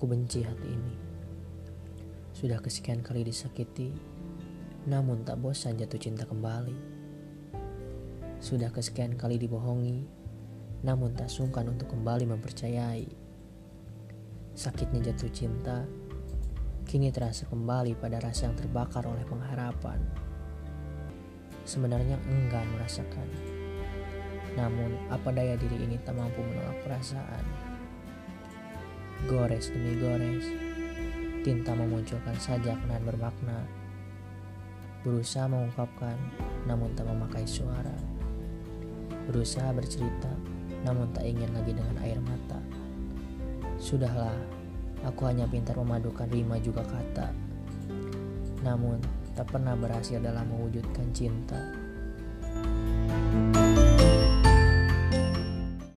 Aku benci hati ini. Sudah kesekian kali disakiti, namun tak bosan jatuh cinta kembali. Sudah kesekian kali dibohongi, namun tak sungkan untuk kembali mempercayai. Sakitnya jatuh cinta, kini terasa kembali pada rasa yang terbakar oleh pengharapan. Sebenarnya enggan merasakan, namun apa daya diri ini tak mampu menolak perasaan. Gores demi gores, tinta memunculkan saja kenaan bermakna. Berusaha mengungkapkan, namun tak memakai suara. Berusaha bercerita, namun tak ingin lagi dengan air mata. Sudahlah, aku hanya pintar memadukan rima juga kata. Namun, tak pernah berhasil dalam mewujudkan cinta.